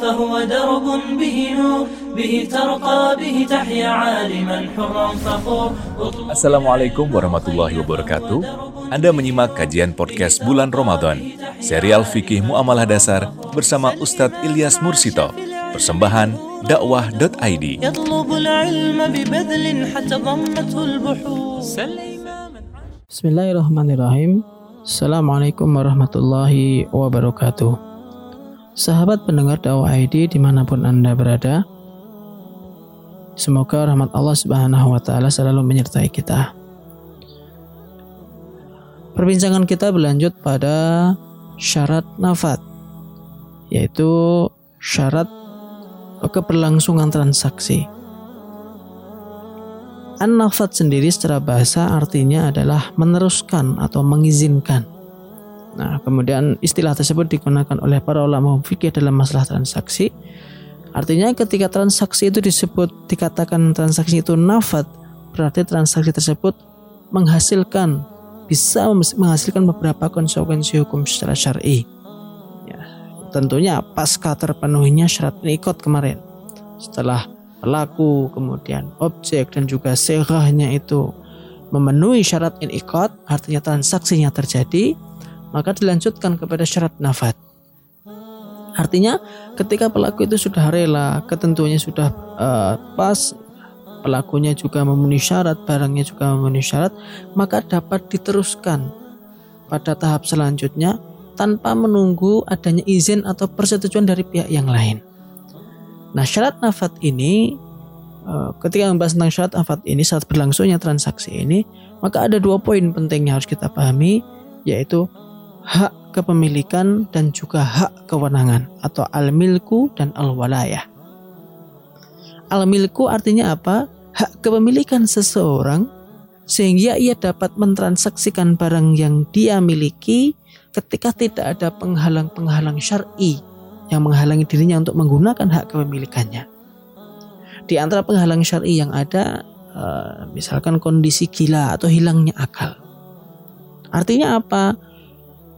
فهو درب به نور به ترقى به تحيا عالما حرا فخور Assalamualaikum warahmatullahi wabarakatuh. Anda menyimak kajian podcast bulan Ramadan, serial fikih muamalah dasar bersama Ustadz Ilyas Mursito, persembahan dakwah.id. يطلب العلم ببذل حتى ضمته البحور Bismillahirrahmanirrahim. Assalamualaikum warahmatullahi wabarakatuh. Sahabat pendengar dakwah ID di mana pun anda berada, semoga rahmat Allah Subhanahu Wa Taala selalu menyertai kita. Perbincangan kita berlanjut pada syarat nafat, yaitu syarat keberlangsungan transaksi. An-nafat sendiri secara bahasa artinya adalah meneruskan atau mengizinkan. Nah, kemudian istilah tersebut digunakan oleh para ulama fikih dalam masalah transaksi. Artinya ketika transaksi itu disebut dikatakan transaksi itu nafat, berarti transaksi tersebut menghasilkan bisa menghasilkan beberapa konsekuensi hukum secara syar'i. Ya, tentunya pasca terpenuhinya syarat nikot kemarin. Setelah pelaku, kemudian objek dan juga segahnya itu memenuhi syarat inikot, artinya transaksinya terjadi, maka dilanjutkan kepada syarat nafat. Artinya ketika pelaku itu sudah rela, ketentuannya sudah uh, pas, pelakunya juga memenuhi syarat, barangnya juga memenuhi syarat, maka dapat diteruskan pada tahap selanjutnya tanpa menunggu adanya izin atau persetujuan dari pihak yang lain. Nah syarat nafat ini eh, ketika membahas tentang syarat nafat ini saat berlangsungnya transaksi ini maka ada dua poin penting yang harus kita pahami yaitu hak kepemilikan dan juga hak kewenangan atau al-milku dan al-walayah. Al-milku artinya apa? Hak kepemilikan seseorang sehingga ia dapat mentransaksikan barang yang dia miliki ketika tidak ada penghalang-penghalang syar'i yang menghalangi dirinya untuk menggunakan hak kepemilikannya. Di antara penghalang syar'i yang ada, uh, misalkan kondisi gila atau hilangnya akal. Artinya apa?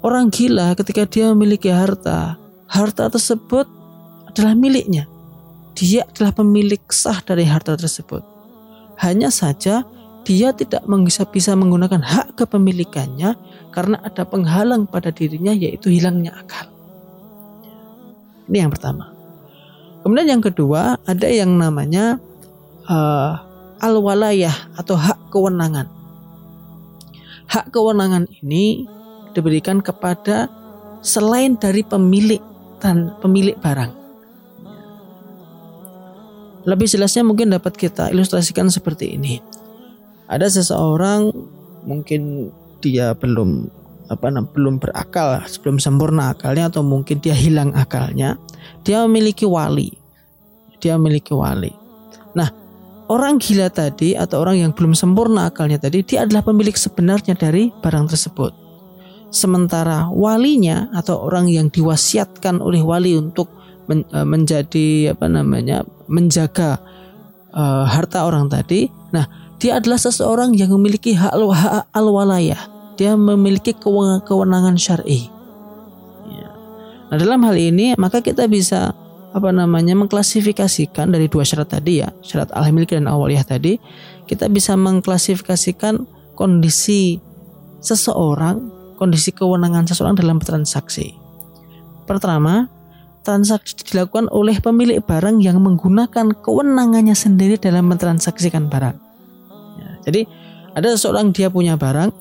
Orang gila ketika dia memiliki harta, harta tersebut adalah miliknya. Dia adalah pemilik sah dari harta tersebut. Hanya saja dia tidak bisa bisa menggunakan hak kepemilikannya karena ada penghalang pada dirinya yaitu hilangnya akal. Ini yang pertama. Kemudian yang kedua ada yang namanya uh, al-walayah atau hak kewenangan. Hak kewenangan ini diberikan kepada selain dari pemilik dan pemilik barang. Lebih jelasnya mungkin dapat kita ilustrasikan seperti ini. Ada seseorang mungkin dia belum apa belum berakal, belum sempurna akalnya atau mungkin dia hilang akalnya, dia memiliki wali. Dia memiliki wali. Nah, orang gila tadi atau orang yang belum sempurna akalnya tadi, dia adalah pemilik sebenarnya dari barang tersebut. Sementara walinya atau orang yang diwasiatkan oleh wali untuk men, e, menjadi apa namanya menjaga uh, harta orang tadi, nah dia adalah seseorang yang memiliki hak al-walayah dia memiliki kewenangan syar'i. Ya. Nah dalam hal ini maka kita bisa apa namanya mengklasifikasikan dari dua syarat tadi ya syarat al dan awaliyah tadi kita bisa mengklasifikasikan kondisi seseorang kondisi kewenangan seseorang dalam transaksi. Pertama, transaksi dilakukan oleh pemilik barang yang menggunakan kewenangannya sendiri dalam mentransaksikan barang. Ya, jadi ada seseorang dia punya barang,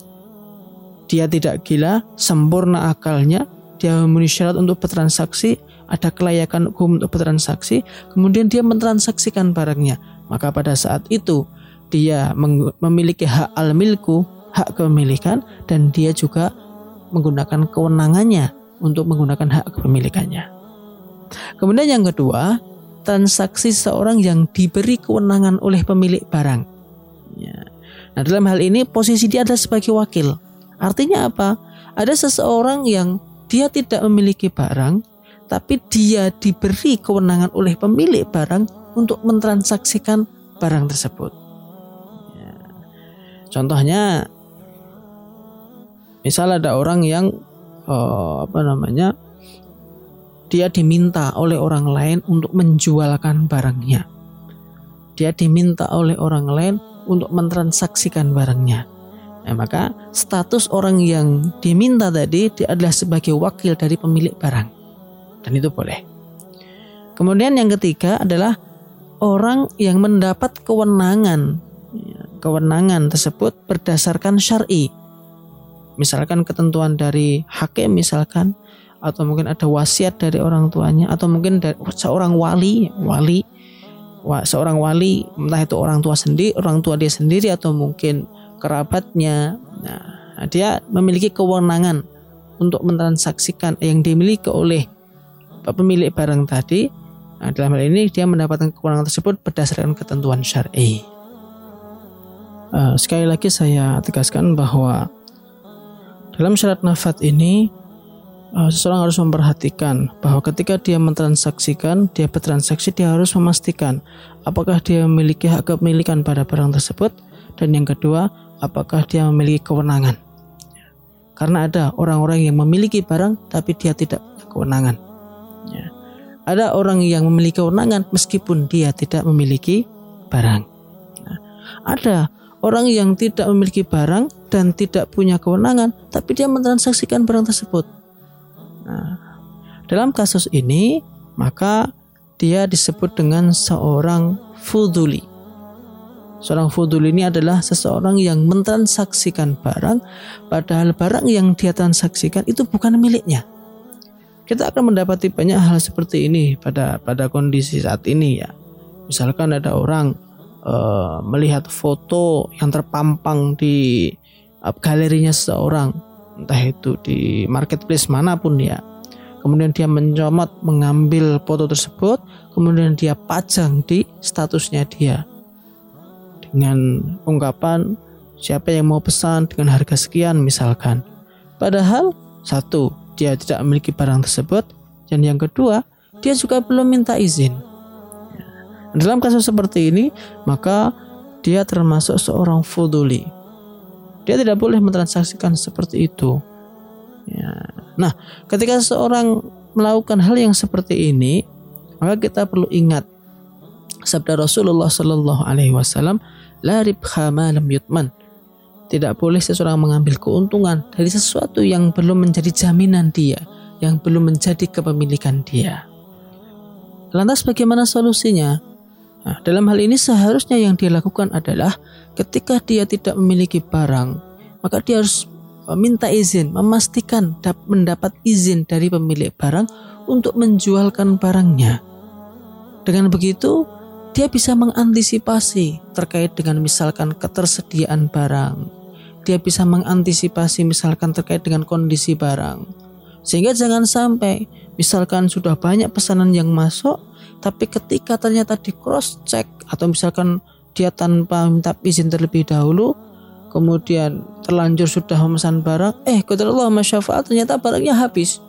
dia tidak gila, sempurna akalnya, dia memenuhi syarat untuk bertransaksi, ada kelayakan hukum untuk bertransaksi, kemudian dia mentransaksikan barangnya. Maka pada saat itu dia memiliki hak al-milku, hak kepemilikan, dan dia juga menggunakan kewenangannya untuk menggunakan hak kepemilikannya. Kemudian yang kedua, transaksi seorang yang diberi kewenangan oleh pemilik barang. Ya. Nah dalam hal ini posisi dia adalah sebagai wakil. Artinya apa? Ada seseorang yang dia tidak memiliki barang, tapi dia diberi kewenangan oleh pemilik barang untuk mentransaksikan barang tersebut. Ya. Contohnya, misal ada orang yang oh, apa namanya, dia diminta oleh orang lain untuk menjualkan barangnya. Dia diminta oleh orang lain untuk mentransaksikan barangnya. Nah, maka status orang yang diminta tadi dia adalah sebagai wakil dari pemilik barang. Dan itu boleh. Kemudian yang ketiga adalah orang yang mendapat kewenangan kewenangan tersebut berdasarkan syar'i. Misalkan ketentuan dari hakim misalkan atau mungkin ada wasiat dari orang tuanya atau mungkin dari seorang wali wali seorang wali entah itu orang tua sendiri orang tua dia sendiri atau mungkin kerabatnya. Nah dia memiliki kewenangan untuk mentransaksikan yang dimiliki oleh pemilik barang tadi. Nah, dalam hal ini dia mendapatkan kewenangan tersebut berdasarkan ketentuan syar'i. Uh, sekali lagi saya tegaskan bahwa dalam syarat nafat ini uh, seseorang harus memperhatikan bahwa ketika dia mentransaksikan, dia bertransaksi, dia harus memastikan apakah dia memiliki hak kepemilikan pada barang tersebut dan yang kedua, apakah dia memiliki kewenangan. Karena ada orang-orang yang memiliki barang tapi dia tidak punya kewenangan. Ya. Ada orang yang memiliki kewenangan meskipun dia tidak memiliki barang. Nah, ada orang yang tidak memiliki barang dan tidak punya kewenangan tapi dia mentransaksikan barang tersebut Nah, dalam kasus ini maka dia disebut dengan seorang fuduli. Seorang fuduli ini adalah seseorang yang mentransaksikan barang padahal barang yang dia transaksikan itu bukan miliknya. Kita akan mendapati banyak hal seperti ini pada pada kondisi saat ini ya. Misalkan ada orang uh, melihat foto yang terpampang di galerinya seseorang entah itu di marketplace mana pun ya kemudian dia mencomot mengambil foto tersebut kemudian dia pajang di statusnya dia. Dengan ungkapan siapa yang mau pesan dengan harga sekian? misalkan. Padahal satu dia tidak memiliki barang tersebut. Dan yang kedua dia juga belum minta izin. Dalam kasus seperti ini maka dia termasuk seorang fuduli dia tidak boleh mentransaksikan seperti itu. Ya. Nah, ketika seseorang melakukan hal yang seperti ini, maka kita perlu ingat sabda Rasulullah Shallallahu Alaihi Wasallam, la ribha lam yutman. Tidak boleh seseorang mengambil keuntungan dari sesuatu yang belum menjadi jaminan dia, yang belum menjadi kepemilikan dia. Lantas bagaimana solusinya? Nah, dalam hal ini seharusnya yang dia lakukan adalah ketika dia tidak memiliki barang, maka dia harus minta izin, memastikan mendapat izin dari pemilik barang untuk menjualkan barangnya. Dengan begitu, dia bisa mengantisipasi terkait dengan misalkan ketersediaan barang. Dia bisa mengantisipasi misalkan terkait dengan kondisi barang. Sehingga jangan sampai misalkan sudah banyak pesanan yang masuk, tapi ketika ternyata di cross check atau misalkan dia tanpa minta izin terlebih dahulu kemudian terlanjur sudah memesan barang eh Allah masyafaat ternyata barangnya habis.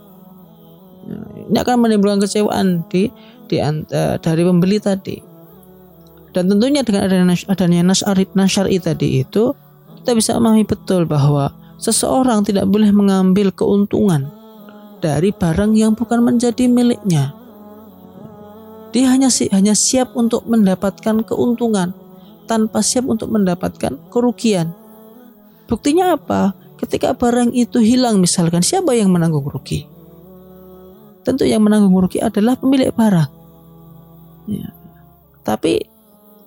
Nah, ini akan menimbulkan kecewaan di, di uh, dari pembeli tadi. Dan tentunya dengan adanya adanya nasyari, nasyari tadi itu kita bisa memahami betul bahwa seseorang tidak boleh mengambil keuntungan dari barang yang bukan menjadi miliknya dia hanya hanya siap untuk mendapatkan keuntungan tanpa siap untuk mendapatkan kerugian. Buktinya apa? Ketika barang itu hilang misalkan siapa yang menanggung rugi? Tentu yang menanggung rugi adalah pemilik barang. Ya. Tapi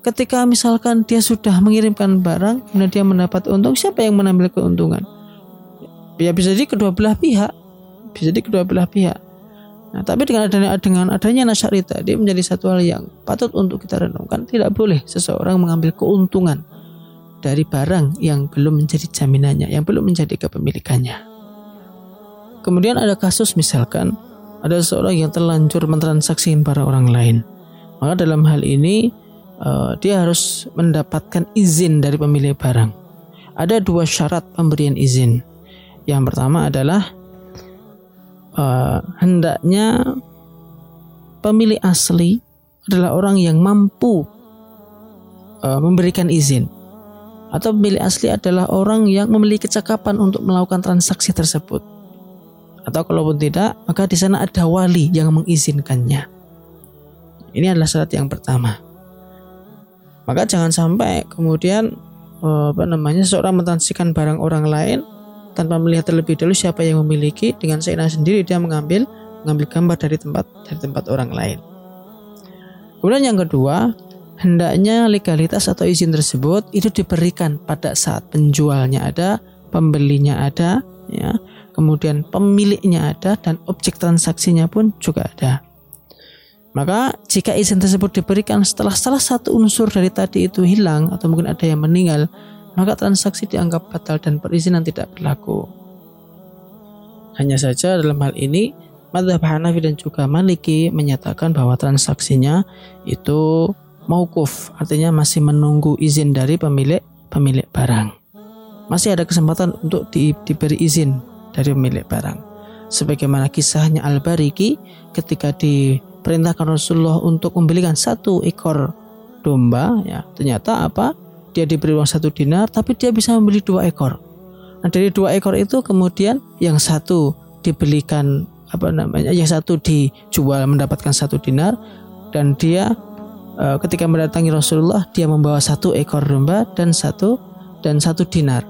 ketika misalkan dia sudah mengirimkan barang kemudian dia mendapat untung, siapa yang mengambil keuntungan? Ya bisa jadi kedua belah pihak. Bisa jadi kedua belah pihak. Nah, tapi dengan adanya dengan adanya nasyari tadi menjadi satu hal yang patut untuk kita renungkan. Tidak boleh seseorang mengambil keuntungan dari barang yang belum menjadi jaminannya, yang belum menjadi kepemilikannya. Kemudian ada kasus misalkan ada seseorang yang terlanjur mentransaksikan para orang lain. Maka dalam hal ini uh, dia harus mendapatkan izin dari pemilik barang. Ada dua syarat pemberian izin. Yang pertama adalah uh, hendaknya pemilik asli adalah orang yang mampu uh, memberikan izin atau pemilik asli adalah orang yang memiliki kecakapan untuk melakukan transaksi tersebut Atau kalaupun tidak, maka di sana ada wali yang mengizinkannya. Ini adalah syarat yang pertama. Maka jangan sampai kemudian eh, apa namanya seseorang mentransaksikan barang orang lain tanpa melihat terlebih dahulu siapa yang memiliki dengan seenak sendiri dia mengambil mengambil gambar dari tempat dari tempat orang lain. Kemudian yang kedua, hendaknya legalitas atau izin tersebut itu diberikan pada saat penjualnya ada, pembelinya ada, ya, kemudian pemiliknya ada dan objek transaksinya pun juga ada. Maka jika izin tersebut diberikan setelah salah satu unsur dari tadi itu hilang atau mungkin ada yang meninggal, maka transaksi dianggap batal dan perizinan tidak berlaku. Hanya saja dalam hal ini Madhab Hanafi dan juga Maliki menyatakan bahwa transaksinya itu maukuf, artinya masih menunggu izin dari pemilik pemilik barang. Masih ada kesempatan untuk di, diberi izin dari pemilik barang. Sebagaimana kisahnya Al-Bariki ketika diperintahkan Rasulullah untuk membelikan satu ekor domba, ya ternyata apa? Dia diberi uang satu dinar, tapi dia bisa membeli dua ekor. Nah dari dua ekor itu kemudian yang satu dibelikan apa namanya yang satu dijual mendapatkan satu dinar dan dia e, ketika mendatangi Rasulullah dia membawa satu ekor domba dan satu dan satu dinar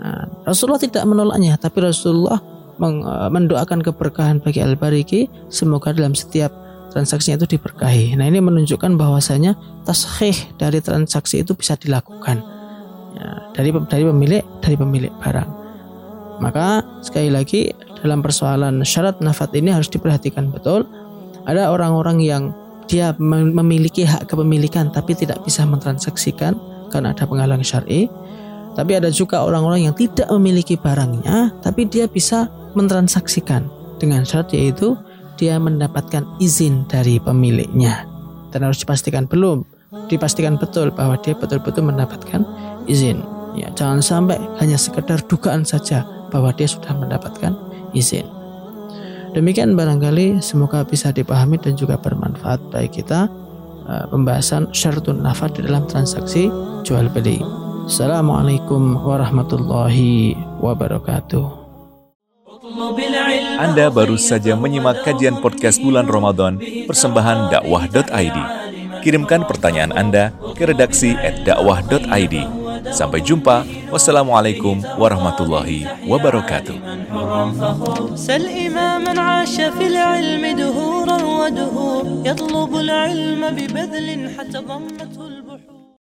nah, Rasulullah tidak menolaknya tapi Rasulullah meng, e, mendoakan keberkahan bagi Al-Bariki semoga dalam setiap transaksinya itu diberkahi nah ini menunjukkan bahwasanya taskhih dari transaksi itu bisa dilakukan ya, dari dari pemilik dari pemilik barang maka sekali lagi dalam persoalan syarat nafat ini harus diperhatikan betul. Ada orang-orang yang dia memiliki hak kepemilikan tapi tidak bisa mentransaksikan karena ada penghalang syar'i. Tapi ada juga orang-orang yang tidak memiliki barangnya tapi dia bisa mentransaksikan dengan syarat yaitu dia mendapatkan izin dari pemiliknya. Dan harus dipastikan belum, dipastikan betul bahwa dia betul-betul mendapatkan izin. Ya, jangan sampai hanya sekedar dugaan saja bahwa dia sudah mendapatkan izin. Demikian barangkali semoga bisa dipahami dan juga bermanfaat bagi kita uh, pembahasan syartun nafat di dalam transaksi jual beli. Assalamualaikum warahmatullahi wabarakatuh. Anda baru saja menyimak kajian podcast bulan Ramadan persembahan dakwah.id. Kirimkan pertanyaan Anda ke redaksi at dakwah.id. Sampai jumpa. Wassalamualaikum warahmatullahi wabarakatuh. سل إماما عاش في العلم دهورا ودهور يطلب العلم ببذل حتى ضمته البحور